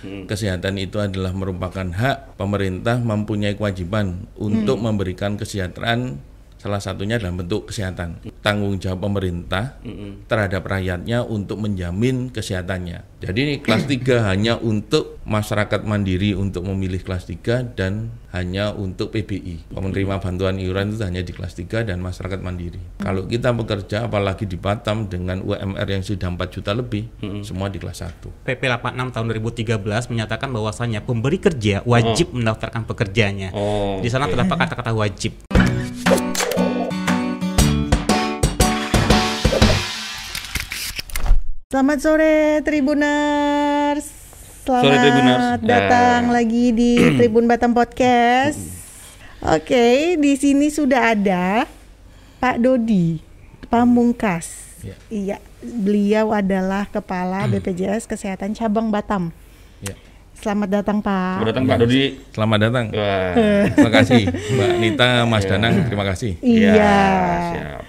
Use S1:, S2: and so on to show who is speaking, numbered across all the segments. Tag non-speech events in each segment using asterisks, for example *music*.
S1: kesehatan itu adalah merupakan hak pemerintah mempunyai kewajiban untuk memberikan kesejahteraan salah satunya dalam bentuk kesehatan. Tanggung jawab pemerintah terhadap rakyatnya untuk menjamin kesehatannya. Jadi ini kelas 3 *clears throat* hanya untuk masyarakat mandiri untuk memilih kelas 3 dan hanya untuk PBI. Penerima bantuan iuran itu hanya di kelas 3 dan masyarakat mandiri. Kalau kita bekerja apalagi di Batam dengan UMR yang sudah 4 juta lebih, semua di kelas 1.
S2: PP 86 tahun 2013 menyatakan bahwasannya pemberi kerja wajib mendaftarkan pekerjanya.
S3: Oh,
S2: Di sana
S3: oke.
S2: terdapat kata-kata wajib.
S4: Selamat sore Tribuners. Selamat
S3: Sore, Tribuners.
S4: datang
S3: Ya.
S4: lagi di *clears throat* Tribun Batam Podcast. Oke, di sini sudah ada Pak Dodi Pamungkas.
S1: Ya.
S4: Iya, beliau adalah Kepala BPJS Kesehatan Cabang Batam.
S1: Ya.
S4: Selamat datang Pak.
S3: Selamat datang Pak Dodi.
S1: Selamat datang.
S3: Wah.
S1: Terima kasih Mbak Nita, Mas Danang, terima kasih.
S4: Iya.
S3: Ya, siap.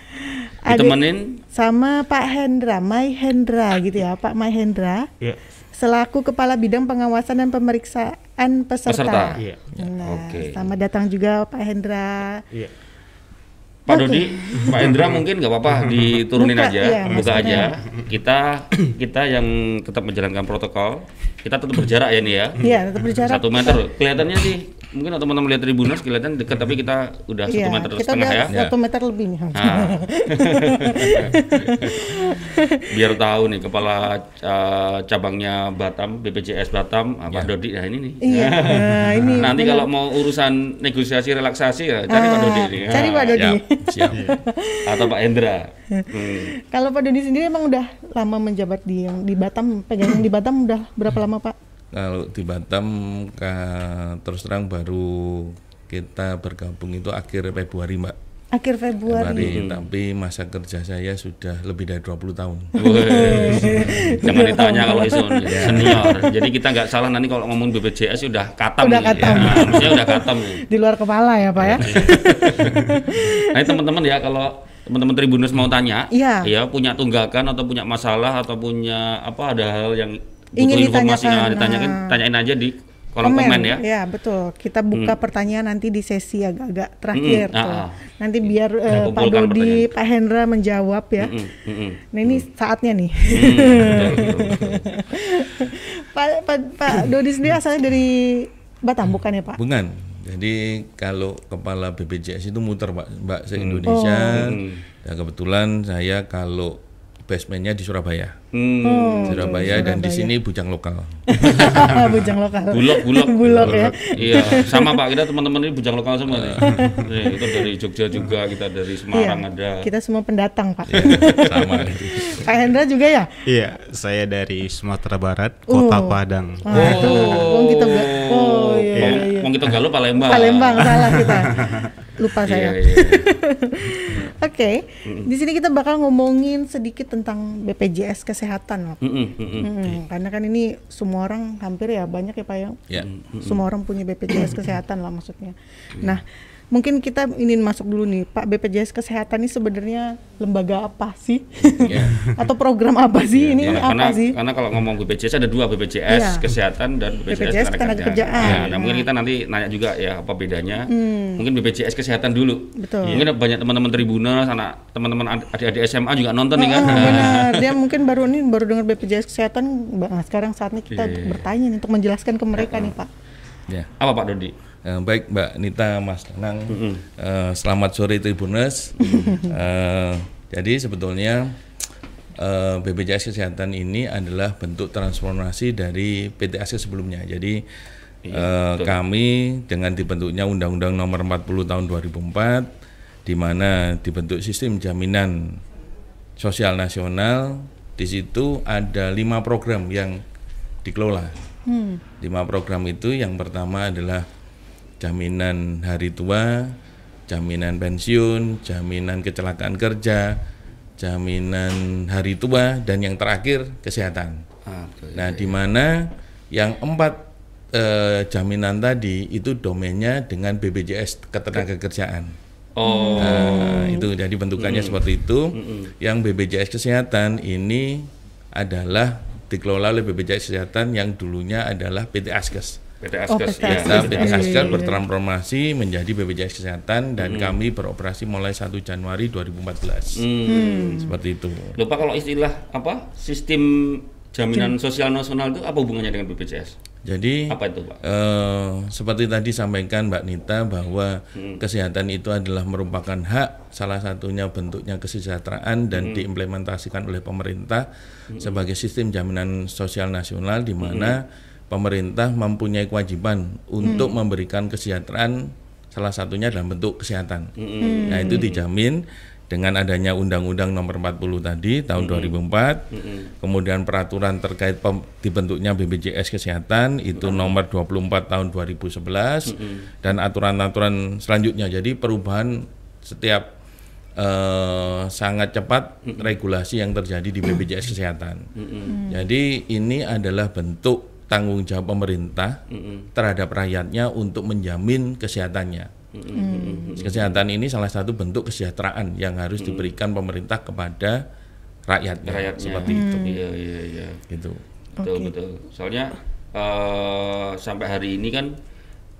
S4: Ada-
S3: Ditemenin
S4: Sama Pak Hendra, Mai Hendra gitu ya, Pak Mai Hendra.
S2: Iya.
S4: Selaku Kepala Bidang Pengawasan dan Pemeriksaan Peserta.
S3: Peserta.
S2: Iya.
S4: Nah,
S3: Oke.
S4: selamat datang juga Pak Hendra.
S2: Iya.
S3: Pak Dodi, Pak Hendra mungkin nggak apa-apa *laughs* diturunin
S4: Buka,
S3: aja,
S4: iya,
S3: buka aja. Kita kita yang tetap menjalankan protokol, kita tetap berjarak ya nih ya.
S4: Iya, tetap berjarak.
S3: Satu meter. Kelihatannya sih mungkin teman-teman lihat Tribuners kelihatan dekat tapi kita udah satu
S4: Iya,
S3: meter
S4: kita
S3: setengah
S4: udah
S3: ya.
S4: satu meter lebih nih.
S3: Nah. *laughs* Biar tahu nih kepala uh, cabangnya Batam, BPJS Batam, ah, Pak Dodi. Nah ini nih.
S4: Iya, nah, *laughs* ini
S3: Nanti kalau mau urusan negosiasi relaksasi ya cari Pak
S4: Ah,
S3: Dodi nih.
S4: cari
S3: Ah,
S4: Pak Dodi.
S1: Siap, siap.
S3: Atau Pak Hendra. *laughs* Hmm.
S4: Kalau Pak Dodi sendiri emang udah lama menjabat di yang di Batam, pegang di Batam udah berapa lama Pak?
S1: Kalau di Batam ka- terus terang baru kita bergabung itu akhir Februari Mbak.
S4: Akhir Februari.
S1: Februari, tapi masa kerja saya sudah lebih dari 20 tahun.
S3: Jangan ditanya kalau isu senior. Jadi kita nggak salah nanti kalau ngomong BPJS udah katam.
S4: Udah
S3: nih.
S4: katam.
S3: Ya, maksudnya udah katam nih.
S4: Di luar kepala ya Pak ya.
S3: Nah teman-teman ya kalau teman-teman Tribuners mau tanya,
S4: Iya.
S3: ya punya tunggakan atau punya masalah atau punya apa ada hal yang
S4: Ingin
S3: informasi
S4: ditanyakan,
S3: yang ditanyakan,
S4: nah.
S3: tanyain aja di kolom komen, ya.
S4: Ya betul. Kita buka pertanyaan nanti di sesi agak-agak terakhir
S3: Mm-mm,
S4: tuh.
S3: ah, ah.
S4: Nanti biar eh, Pak Dodi. Pak Hendra menjawab ya.
S3: Mm-mm, mm-mm.
S4: Nah ini saatnya nih.
S3: Hmm, betul, betul, betul. *laughs*
S4: Pak, Pak, Pak Dodi sendiri asalnya dari Batam bukan ya Pak?
S1: Bukan. Jadi kalau kepala BPJS itu muter Mbak, Mbak se-Indonesia.
S3: Hmm.
S1: Dan kebetulan saya kalau basementnya di Surabaya.
S3: Hmm.
S4: Oh,
S1: Surabaya dan di sini bujang lokal. *laughs*
S4: Bujang lokal.
S3: Bulog, bulog,
S4: Bulog ya.
S3: Iya, sama Pak. Kita teman-teman ini bujang lokal semua nih. Nih, *laughs* Kita dari Jogja juga, kita dari Semarang ada.
S4: Iya. Kita semua pendatang Pak.
S1: Sama. *laughs*
S4: Pak Hendra juga ya?
S2: Iya, saya dari Sumatera Barat, Kota
S4: Oh.
S2: Padang.
S4: Itu Wong kita Oh iya iya. iya.
S3: Mau kita galuh Palembang.
S4: Palembang salah kita. Lupa
S3: Iya, iya. *laughs*
S4: Oke, di sini kita bakal ngomongin sedikit tentang BPJS kesehatan, Pak.
S3: Mm-mm, mm-mm.
S4: Hmm, karena kan ini semua orang hampir ya banyak ya Pak ya.
S1: Ya.
S4: Semua orang punya BPJS kesehatan lah maksudnya. Nah, mungkin kita ingin masuk dulu nih, Pak BPJS kesehatan ini sebenarnya lembaga apa sih?
S1: Ya. *laughs*
S4: Atau program apa sih? ini
S3: Ya,
S4: ini
S3: karena
S4: apa sih?
S3: karena kalau ngomong BPJS ada dua BPJS
S4: Iya.
S3: kesehatan dan BPJS,
S4: BPJS ketenagakerjaan.
S3: Ya, nah,
S4: Nah.
S3: mungkin kita nanti nanya juga ya apa bedanya. Mungkin BPJS kesehatan dulu.
S4: Betul.
S3: Mungkin ada banyak teman-teman Tribuners, anak teman-teman ad- adik-adik SMA juga nonton nih kan.
S4: Oh, benar. *laughs* Dia mungkin baru ini baru dengar BPJS kesehatan. Nah, sekarang saatnya kita
S3: Iya.
S4: untuk bertanya nih, untuk menjelaskan ke mereka nih, Pak.
S1: Ya.
S3: Apa Pak Dodi?
S1: Eh, baik Mbak Nita, Mas Danang, Eh, selamat sore Tribuners. Eh, jadi sebetulnya eh, BPJS Kesehatan ini adalah bentuk transformasi dari PTAS sebelumnya. Jadi eh, kami dengan dibentuknya Undang-Undang Nomor 40 Tahun 2004, di mana dibentuk sistem jaminan sosial nasional, di situ ada lima program yang dikelola. Lima program itu yang pertama adalah jaminan hari tua, jaminan pensiun, jaminan kecelakaan kerja, jaminan hari tua, dan yang terakhir kesehatan.
S3: Ah, betul.
S1: Nah, di mana yang empat eh, jaminan tadi itu domainnya dengan BPJS ketenagakerjaan.
S3: Oh,
S1: Nah, itu jadi bentukannya seperti itu. Yang BPJS kesehatan ini adalah dikelola oleh BPJS Kesehatan yang dulunya adalah PT Askes.
S3: PT
S4: Oh,
S3: Askes
S4: PT
S3: ya.
S4: Askes.
S1: Nah, PT
S4: Iya,
S1: Askes
S4: iya, iya.
S1: bertransformasi menjadi BPJS Kesehatan dan kami beroperasi mulai 1 Januari 2014.
S3: Hmm.
S1: Seperti itu.
S3: Lupa kalau istilah apa sistem jaminan sosial nasional itu apa hubungannya dengan BPJS?
S1: Jadi
S3: Apa itu Pak?
S1: eh, seperti tadi sampaikan Mbak Nita bahwa
S3: Hmm.
S1: kesehatan itu adalah merupakan hak salah satunya bentuknya kesejahteraan dan diimplementasikan oleh pemerintah sebagai sistem jaminan sosial nasional di mana pemerintah mempunyai kewajiban untuk memberikan kesejahteraan salah satunya dalam bentuk kesehatan. Nah, itu dijamin dengan adanya Undang-Undang Nomor 40 tadi tahun 2004, kemudian peraturan terkait pem- dibentuknya BPJS Kesehatan itu Nomor 24 tahun 2011 dan aturan-aturan selanjutnya. Jadi perubahan setiap eh, sangat cepat regulasi yang terjadi di BPJS Kesehatan. Jadi ini adalah bentuk tanggung jawab pemerintah terhadap rakyatnya untuk menjamin kesehatannya. Kesehatan ini salah satu bentuk kesejahteraan yang harus diberikan pemerintah kepada rakyatnya,
S3: Rakyatnya.
S1: seperti itu.
S3: Iya iya iya.
S1: Gitu.
S3: Betul
S4: Oke.
S3: betul. Soalnya eh, sampai hari ini kan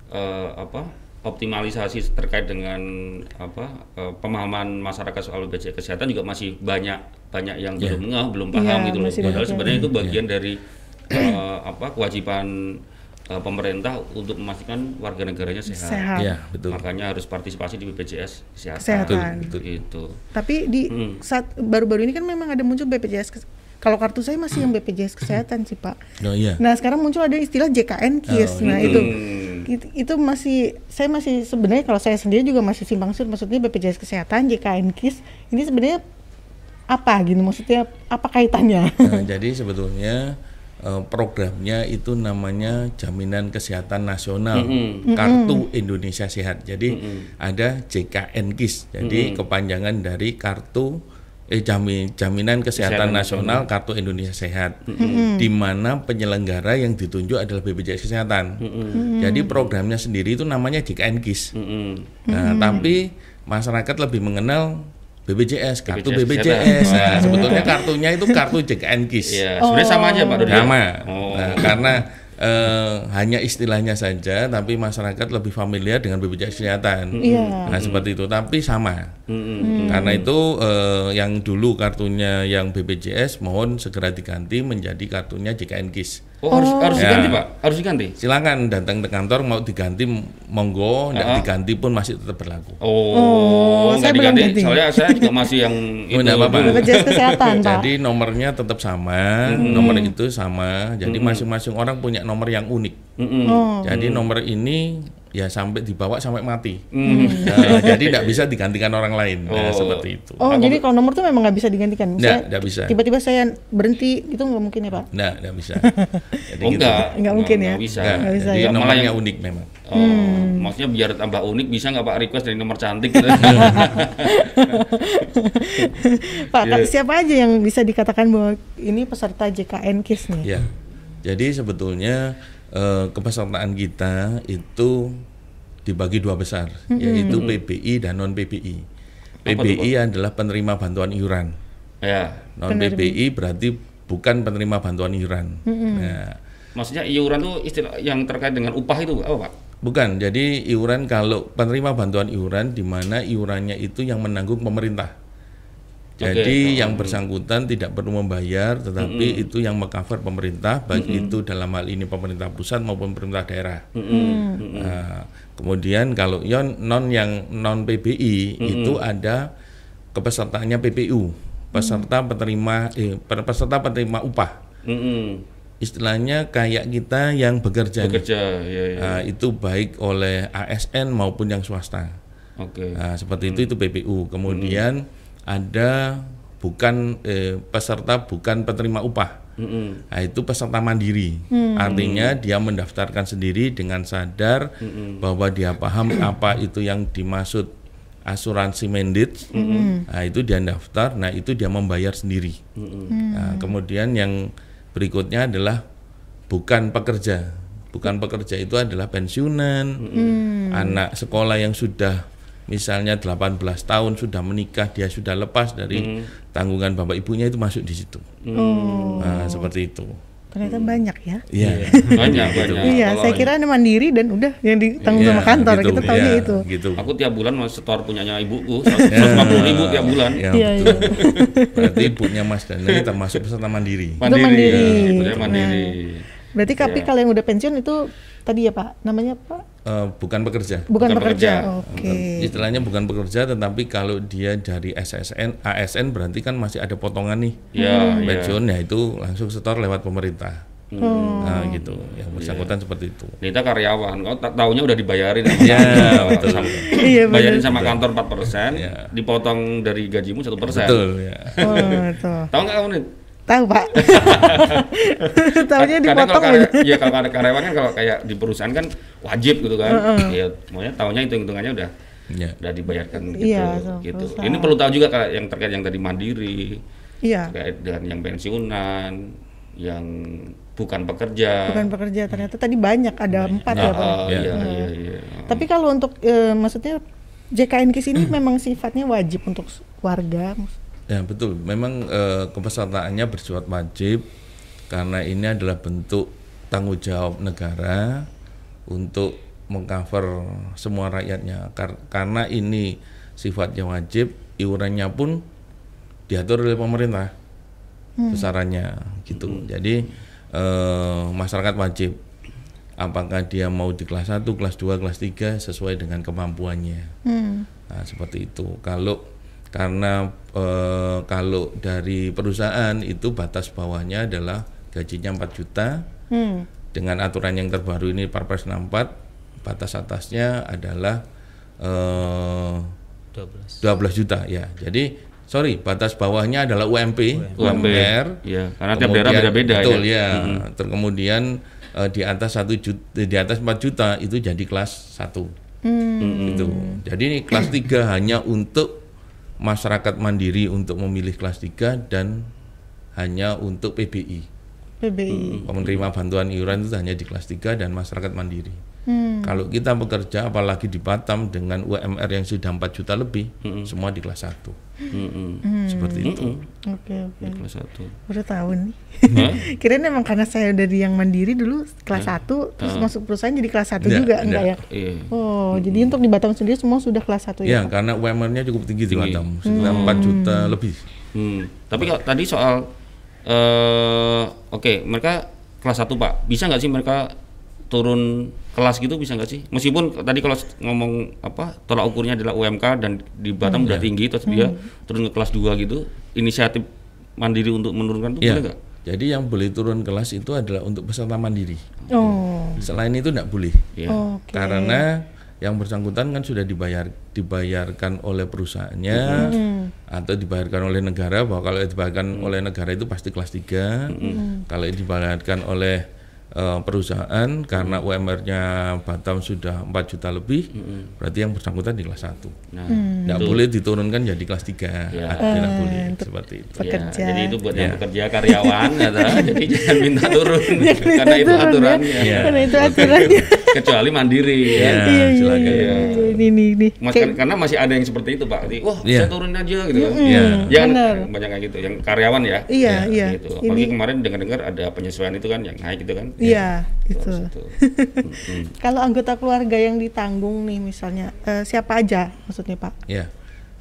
S3: eh, apa optimalisasi terkait dengan apa eh, pemahaman masyarakat soal BPJS kesehatan juga masih banyak banyak yang
S1: Iya.
S3: belum ngeh, belum paham
S4: Iya,
S3: gitu loh. Padahal sebenarnya itu bagian dari eh, apa kewajiban eh, pemerintah untuk memastikan warga negaranya sehat.
S4: Sehat.
S1: Iya, betul.
S3: Makanya harus partisipasi di BPJS kesehatan.
S4: Kesehatan.
S1: Betul,
S3: Itu.
S4: Tapi di
S3: Hmm.
S4: saat baru-baru ini kan memang ada muncul BPJS kalau kartu saya masih yang BPJS kesehatan sih Pak.
S1: Oh iya.
S4: Nah sekarang muncul ada istilah JKN KIS.
S1: Oh,
S4: nah
S1: iya.
S4: itu
S3: Hmm.
S4: itu itu masih saya masih sebenarnya kalau saya sendiri juga masih simpang siur maksudnya BPJS kesehatan JKN KIS ini sebenarnya apa gitu maksudnya apa kaitannya?
S1: Nah, jadi sebetulnya eh, programnya itu namanya Jaminan Kesehatan Nasional Kartu Indonesia Sehat. Jadi ada JKN KIS. Jadi kepanjangan dari kartu eh jamin, Jaminan Kesehatan,
S3: Kesehatan
S1: Nasional Kartu Indonesia Sehat. Di mana penyelenggara yang ditunjuk adalah BPJS Kesehatan. Jadi programnya sendiri itu namanya JKN KIS.
S3: Mm-mm.
S1: Nah, tapi masyarakat lebih mengenal BPJS, kartu
S3: BPJS
S1: BPJS.
S3: kesehatan.
S1: Nah, sebetulnya kartunya itu kartu JKN KIS.
S3: Iya, sebenarnya sama aja Pak Dodi.
S1: Sama.
S3: Oh.
S1: Nah, karena eh, hanya istilahnya saja, tapi masyarakat lebih familiar dengan BPJS Kesehatan.
S4: Iya.
S1: Nah, seperti itu, tapi sama.
S3: Mm-mm.
S1: Karena itu eh, yang dulu kartunya yang BPJS mohon segera diganti menjadi kartunya JKN KIS.
S3: Oh, harus harus
S1: Ya.
S3: diganti Pak, harus diganti.
S1: Silakan datang ke kantor mau diganti monggo, tidak
S3: Ah.
S1: diganti pun masih tetap berlaku.
S3: Oh,
S4: Oh, saya belum
S3: diganti.
S4: ganti.
S3: Soalnya saya juga masih yang itu.
S1: nggak apa-apa.
S3: dulu.
S4: BPJS kesehatan *laughs* Pak.
S1: Jadi nomornya tetap sama, nomor itu sama. Jadi masing-masing orang punya nomor yang unik.
S3: Mm-mm.
S4: Oh.
S1: Jadi nomor ini ya sampai dibawa sampai mati.
S3: Mm.
S1: Nah, *laughs* jadi tidak bisa digantikan orang lain. Nah,
S3: Oh.
S1: seperti itu.
S4: Oh, jadi kalau nomor tuh memang nggak bisa digantikan.
S1: Nggak, nggak bisa.
S4: Tiba-tiba saya berhenti itu nggak mungkin ya Pak?
S1: Nah, tidak bisa. *laughs* Jadi
S3: Oh,
S1: gitu.
S3: enggak.
S4: Nggak mungkin ya?
S3: Nggak bisa.
S1: Nggak,
S4: Nggak bisa
S1: jadi
S4: ya?
S1: Nomornya
S3: yang-
S1: unik memang.
S3: Oh,
S4: Hmm.
S3: maksudnya biar tambah unik bisa nggak Pak request dari nomor cantik gitu. *laughs*
S4: Pak,
S3: Iya.
S4: siapa aja yang bisa dikatakan bahwa ini peserta JKN KIS nih?
S1: Ya. Jadi sebetulnya eh, kepesertaan kita itu dibagi dua besar, yaitu PBI dan non PBI. PBI adalah penerima bantuan iuran.
S3: ya.
S1: Non PBI berarti bukan penerima bantuan iuran. Nah,
S3: Maksudnya iuran tuh istilah yang terkait dengan upah itu apa Pak?
S1: bukan. Jadi iuran kalau penerima bantuan iuran di mana iurannya itu yang menanggung pemerintah. Jadi
S3: Oke.
S1: yang bersangkutan tidak perlu membayar, tetapi itu yang mengcover pemerintah, baik itu dalam hal ini pemerintah pusat maupun pemerintah daerah. Nah, kemudian kalau yang non yang non PBI itu ada kepesertaannya PPU, peserta penerima eh, peserta penerima upah.
S3: Mm-mm.
S1: Istilahnya kayak kita yang bekerja.
S3: Bekerja, ya, ya.
S1: Nah, itu baik oleh ASN maupun yang swasta.
S3: Oke.
S1: Nah, seperti itu itu PPU. Kemudian ada bukan eh, peserta bukan penerima upah.
S3: Mm-mm.
S1: Nah, itu peserta mandiri. Artinya dia mendaftarkan sendiri dengan sadar bahwa dia paham apa itu yang dimaksud asuransi mandate. Nah, itu dia daftar, nah itu dia membayar sendiri. Nah, kemudian yang berikutnya adalah bukan pekerja. Bukan pekerja itu adalah pensiunan, anak sekolah yang sudah misalnya 18 tahun sudah menikah, dia sudah lepas dari
S3: Hmm.
S1: tanggungan bapak ibunya itu masuk di situ.
S4: Oh,
S1: Nah, seperti itu.
S4: ternyata banyak ya.
S1: Iya. *laughs*
S3: banyak banyak
S4: Iya,
S3: Kalau
S4: saya kira ada mandiri dan udah yang ditanggung
S1: Iya,
S4: sama kantor.
S1: gitu.
S4: Kita tahunya
S1: Iya,
S4: itu.
S1: Gitu.
S3: aku tiap bulan mau setor punyanya ibuku *laughs* 150 ribu tiap bulan
S1: Ya,
S4: Iya,
S1: betul. *laughs* Berarti ibunya Mas Dani termasuk peserta mandiri.
S3: mandiri,
S4: mandiri.
S3: ya, mandiri
S4: Berarti tapi
S3: Iya.
S4: kalau yang udah pensiun itu tadi ya Pak, namanya Pak?
S1: Eh, bukan pekerja.
S4: Bukan,
S3: Bukan
S4: pekerja.
S3: pekerja.
S4: Oke.
S1: Istilahnya bukan pekerja, tetapi kalau dia dari SSN, ASN berarti kan masih ada potongan nih.
S3: ya ya
S1: Pensiun ya itu langsung setor lewat pemerintah.
S4: Hmm.
S1: Nah gitu, yang bersangkutan seperti itu.
S3: Kita karyawan, kau tahunya udah dibayarin *laughs* sama
S1: Iya, betul.
S4: Iya,
S3: bayarin sama kantor 4%,
S1: Iya.
S3: dipotong dari gajimu 1%.
S1: Betul ya.
S4: Oh, tuh.
S3: Tahu nggak kamu nih?
S4: Tahu Pak. *laughs* Tahunya
S3: Kadang
S4: dipotong
S3: kalau
S4: aja.
S3: karya- Iya kalau ada karyawan kan kalau kayak di perusahaan kan wajib gitu kan. Iya, semuanya tahunya hitung-hitungannya udah
S1: Ya.
S3: udah dibayarkan gitu.
S4: Iya, sama
S3: gitu.
S4: perusahaan.
S3: Ini perlu tahu juga kayak yang terkait yang tadi mandiri,
S4: Iya.
S3: terkait dengan yang pensiunan, yang bukan pekerja.
S4: Bukan pekerja ternyata tadi banyak ada empat
S3: Nah,
S4: ya Pak.
S3: oh,
S1: Ya.
S3: iya, iya, iya.
S4: Tapi kalau untuk eh, maksudnya JKN KIS ini memang sifatnya wajib untuk warga.
S1: Ya betul. Memang eh, kepesertaannya bersifat wajib karena ini adalah bentuk tanggung jawab negara untuk mengcover semua rakyatnya. Kar- karena ini sifatnya wajib, iurannya pun diatur oleh pemerintah besarannya gitu. Jadi eh, masyarakat wajib apakah dia mau di kelas 1, kelas 2, kelas 3 sesuai dengan kemampuannya.
S4: Hmm.
S1: Nah, seperti itu. Kalau karena eh, kalau dari perusahaan itu batas bawahnya adalah gajinya 4 juta
S4: Hmm.
S1: dengan aturan yang terbaru ini Perpres 64 batas atasnya adalah eh
S2: 12.
S1: 12 juta ya. Jadi sorry batas bawahnya adalah UMP,
S3: UMP.
S1: UMR.
S3: Iya, karena tiap daerah beda-beda
S1: Betul
S3: ya.
S1: ya. Terus kemudian eh, di atas satu juta, di atas 4 juta itu jadi kelas 1. Gitu. Jadi ini kelas 3 hanya untuk masyarakat mandiri untuk memilih kelas 3 dan hanya untuk PBI.
S4: PBI.
S1: Penerima bantuan iuran itu hanya di kelas 3 dan masyarakat mandiri.
S4: Hmm.
S1: Kalau kita bekerja apalagi di Batam dengan UMR yang sudah 4 juta lebih, semua di kelas 1.
S3: Mm-mm.
S1: Seperti itu.
S4: Oke oke.
S3: Kelas satu.
S4: Baru tahu nih.
S3: Hah? *laughs*
S4: Kirain emang karena saya dari yang mandiri dulu kelas 1 terus masuk perusahaan jadi kelas 1
S1: Enggak,
S4: juga enggak ya?
S1: enggak.
S3: Iya.
S4: Oh, jadi untuk di Batam sendiri semua sudah kelas 1
S1: Ya,
S4: ya? Pak?
S1: karena UMR-nya cukup tinggi, di. Batam, sudah 4 juta lebih.
S3: Hmm. Tapi kalau tadi soal eh oke, mereka kelas 1, Pak. Bisa nggak sih mereka turun kelas gitu bisa nggak sih? Meskipun tadi kalau ngomong apa tolak ukurnya adalah UMK dan di Batam udah tinggi terus dia turun ke kelas 2 gitu, inisiatif mandiri untuk menurunkan itu
S1: Ya.
S3: boleh nggak?
S1: Jadi yang boleh turun kelas itu adalah untuk peserta mandiri.
S4: Oh.
S1: Selain itu tidak boleh.
S3: Ya.
S4: Oke.
S1: Karena yang bersangkutan kan sudah dibayar dibayarkan oleh perusahaannya atau dibayarkan oleh negara bahwa kalau dibayarkan oleh negara itu pasti kelas 3 kalau dibayarkan oleh eh, perusahaan karena UMR-nya Batam sudah 4 juta lebih berarti yang bersangkutan di kelas 1
S3: Nah,
S1: tidak boleh diturunkan jadi kelas 3
S3: Ya.
S1: tidak boleh seperti itu
S3: ya,
S4: Pekerja.
S3: jadi itu buat yang
S1: Ya.
S3: pekerja karyawan ya, jadi jangan minta turun *laughs* karena itu
S4: ya.
S3: aturannya.
S1: Ya.
S4: Karena itu aturannya. *laughs*
S3: Kecuali mandiri ya.
S1: Ya,
S4: Iya, iya,
S1: silakan.
S4: iya. Ini nih nih.
S3: Mas,
S4: Kayak-
S3: kan- karena masih ada yang seperti itu Pak. Jadi, Wah,
S1: Iya.
S3: saya turun aja gitu kan.
S1: Iya.
S3: Jangan
S4: benar.
S3: banyak kayak gitu. Yang karyawan ya.
S4: Iya, iya.
S3: Gitu. Apalagi
S4: Ini
S3: kemarin dengar-dengar ada penyesuaian itu kan yang naik gitu kan.
S4: iya, itu.
S3: Terus itu. *laughs* Mm-mm.
S4: Kalau anggota keluarga yang ditanggung nih misalnya eh, siapa aja maksudnya Pak?
S1: Ya,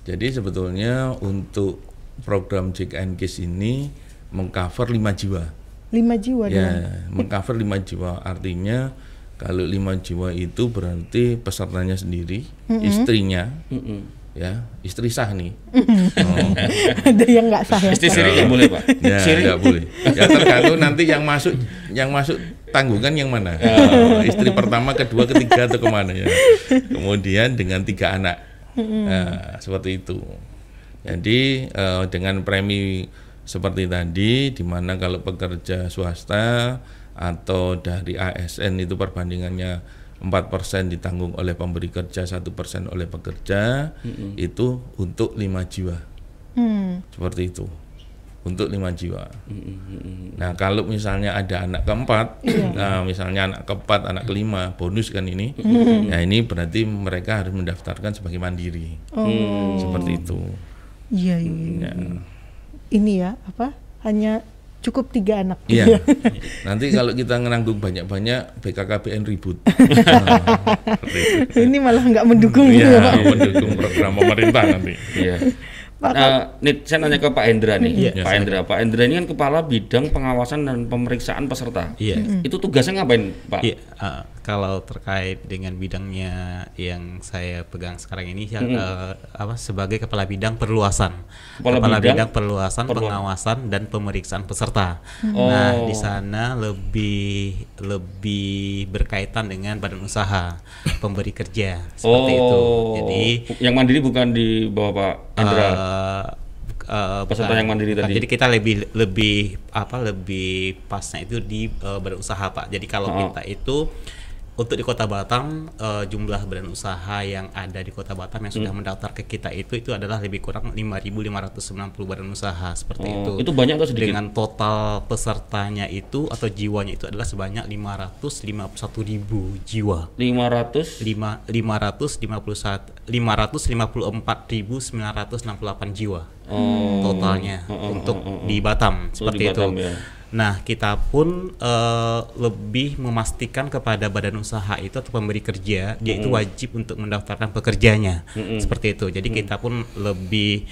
S1: jadi sebetulnya untuk program JKN KIS ini mengcover 5 jiwa.
S4: Lima jiwa.
S1: Ya, mengcover 5 jiwa artinya kalau 5 jiwa itu berarti pesertanya sendiri, istrinya,
S3: Mm-mm.
S1: ya, istri sah nih.
S4: Ada yang nggak sah ya?
S3: Istri sirik nggak boleh Pak.
S1: Ya, nggak boleh. Ya tergantung nanti yang masuk yang masuk tanggungan yang mana. Oh, istri pertama, kedua, ketiga atau ke mana ya. Kemudian dengan tiga anak. Nah, seperti itu. Jadi eh, dengan premi seperti tadi, di mana kalau pekerja swasta atau dari ASN itu perbandingannya 4% ditanggung oleh pemberi kerja, satu persen oleh pekerja, itu untuk lima jiwa
S4: Hmm.
S1: seperti itu. untuk lima jiwa. Nah kalau misalnya ada anak keempat, nah misalnya anak keempat, anak kelima, bonus kan ini, nah ini berarti mereka harus mendaftarkan sebagai mandiri, seperti itu.
S4: Iya, iya, iya.
S1: Ya.
S4: Ini ya, apa? Hanya cukup tiga anak.
S1: Iya. *laughs* Nanti kalau kita ngeranggung banyak-banyak, BKKBN *laughs* ribut.
S4: Ini malah nggak mendukung gitu ya, Pak.
S1: Iya, mendukung program pemerintah nanti.
S3: Iya.
S4: Pak,
S3: Nah, nih, saya nanya ke Pak Hendra nih.
S2: Iya.
S3: Pak Hendra, Pak Hendra ini kan kepala bidang pengawasan dan pemeriksaan peserta.
S2: Iya.
S3: Itu tugasnya ngapain, Pak?
S2: Iya, uh, kalau terkait dengan bidangnya yang saya pegang sekarang ini, yang, uh, apa sebagai kepala bidang perluasan,
S3: Kepala bidang
S2: perluasan,
S3: perlu-
S2: pengawasan dan pemeriksaan peserta.
S3: Oh.
S2: Nah, di sana lebih lebih berkaitan dengan badan usaha, pemberi kerja seperti itu. Jadi
S3: yang mandiri bukan di bawah Pak Hendra.
S2: eh, eh,
S3: Peserta yang mandiri tadi.
S2: Jadi kita lebih lebih apa lebih pasnya itu di eh, badan usaha pak. Jadi kalau
S3: Oh.
S2: kita itu untuk di Kota Batam eh, jumlah badan usaha yang ada di Kota Batam yang
S3: Hmm.
S2: sudah mendaftar ke kita itu itu adalah lebih kurang 5.590 badan usaha seperti
S3: Oh,
S2: itu.
S3: itu banyak atau sedikit?
S2: Dengan total pesertanya itu atau jiwanya itu adalah sebanyak 551.000 jiwa.
S3: 500
S2: lima lima ratus lima puluh satu lima ratus lima puluh empat ribu sembilan ratus enam puluh delapan jiwa totalnya untuk di Batam seperti
S3: Oh. di Batam,
S2: itu.
S3: ya.
S2: Nah kita pun eh, lebih memastikan kepada badan usaha itu atau pemberi kerja dia itu wajib untuk mendaftarkan pekerjanya. Seperti itu. Jadi kita pun lebih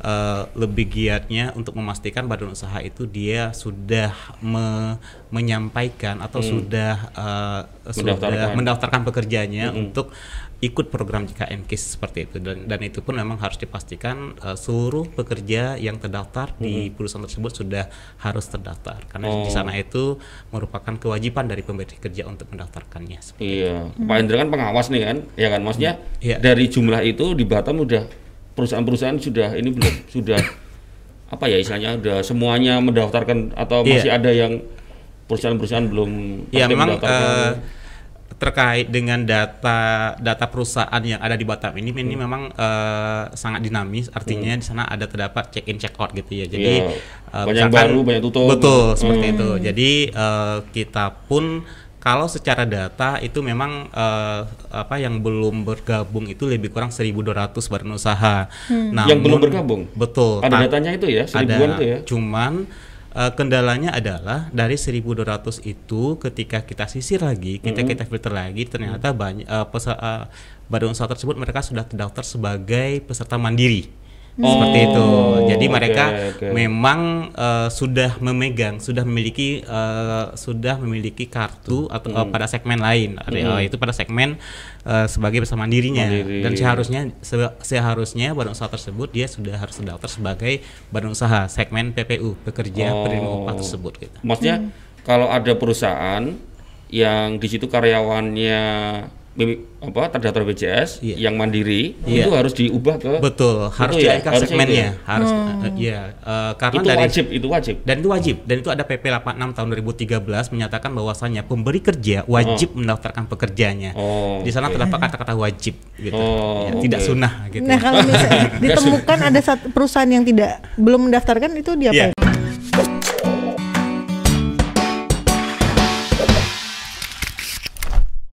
S2: eh, lebih giatnya untuk memastikan badan usaha itu dia sudah me- menyampaikan atau sudah eh, sudah
S3: Mendaftarkan.
S2: mendaftarkan pekerjaannya untuk ikut program JKN KIS seperti itu. Dan dan itu pun memang harus dipastikan uh, seluruh pekerja yang terdaftar di perusahaan tersebut sudah harus terdaftar. Karena di sana itu merupakan kewajiban dari pemberi kerja untuk mendaftarkannya. Seperti
S3: Iya, Pak Hendra kan pengawas nih kan, ya kan, maksudnya
S2: Iya.
S3: dari jumlah itu di Batam udah perusahaan-perusahaan sudah ini belum? Sudah apa ya istilahnya? Udah semuanya mendaftarkan atau
S2: Iya.
S3: masih ada yang perusahaan-perusahaan belum
S2: Ya memang
S3: mendaftarkan?
S2: Terkait dengan data data perusahaan yang ada di Batam ini ini
S3: Hmm.
S2: memang eh, sangat dinamis artinya di sana ada terdapat check in check out gitu ya jadi
S3: Iya.
S2: eh,
S3: Banyak
S2: misalkan-
S3: baru, banyak tutup.
S2: betul seperti
S3: Hmm.
S2: itu jadi eh, kita pun kalau secara data itu memang eh, apa yang belum bergabung itu lebih kurang 1.200 badan usaha.
S3: Yang belum bergabung?
S2: Betul.
S3: Ada
S2: Ta-
S3: datanya itu ya,
S2: ada
S3: seribuan itu ya?
S2: cuman eh, kendalanya adalah dari 1200 itu ketika kita sisir lagi kita kita filter lagi ternyata banyak eh, pesa- eh, badan usaha tersebut mereka sudah terdaftar sebagai peserta mandiri seperti
S3: Oh,
S2: itu jadi mereka
S3: oke.
S2: memang eh, sudah memegang sudah memiliki eh, sudah memiliki kartu atau eh, pada segmen lain eh, itu pada segmen eh, sebagai peserta mandirinya
S3: Mandiri.
S2: dan seharusnya se- seharusnya badan usaha tersebut dia sudah harus terdaftar sebagai badan usaha segmen PPU pekerja
S3: Oh.
S2: penerima upah tersebut gitu.
S3: Maksudnya kalau ada perusahaan yang di situ karyawannya apa terdaftar BPJS
S2: Iya.
S3: yang mandiri
S2: Iya.
S3: itu harus diubah ke
S2: Betul, harus
S3: ya, harusnya
S2: segmennya,
S3: itu
S2: harus eh, iya eh, karena
S3: itu
S2: dari
S3: wajib, itu wajib.
S2: dan itu wajib dan itu ada PP 86 tahun 2013 menyatakan bahwasannya pemberi kerja wajib mendaftarkan pekerjanya.
S3: Oh,
S2: Di sana
S3: oke.
S2: terdapat kata-kata wajib gitu.
S3: Oh,
S2: Ya, tidak
S3: oke.
S2: sunnah gitu.
S4: Nah kalau misalnya *laughs* ditemukan ada satu perusahaan yang tidak belum mendaftarkan itu diapain?
S2: Iya,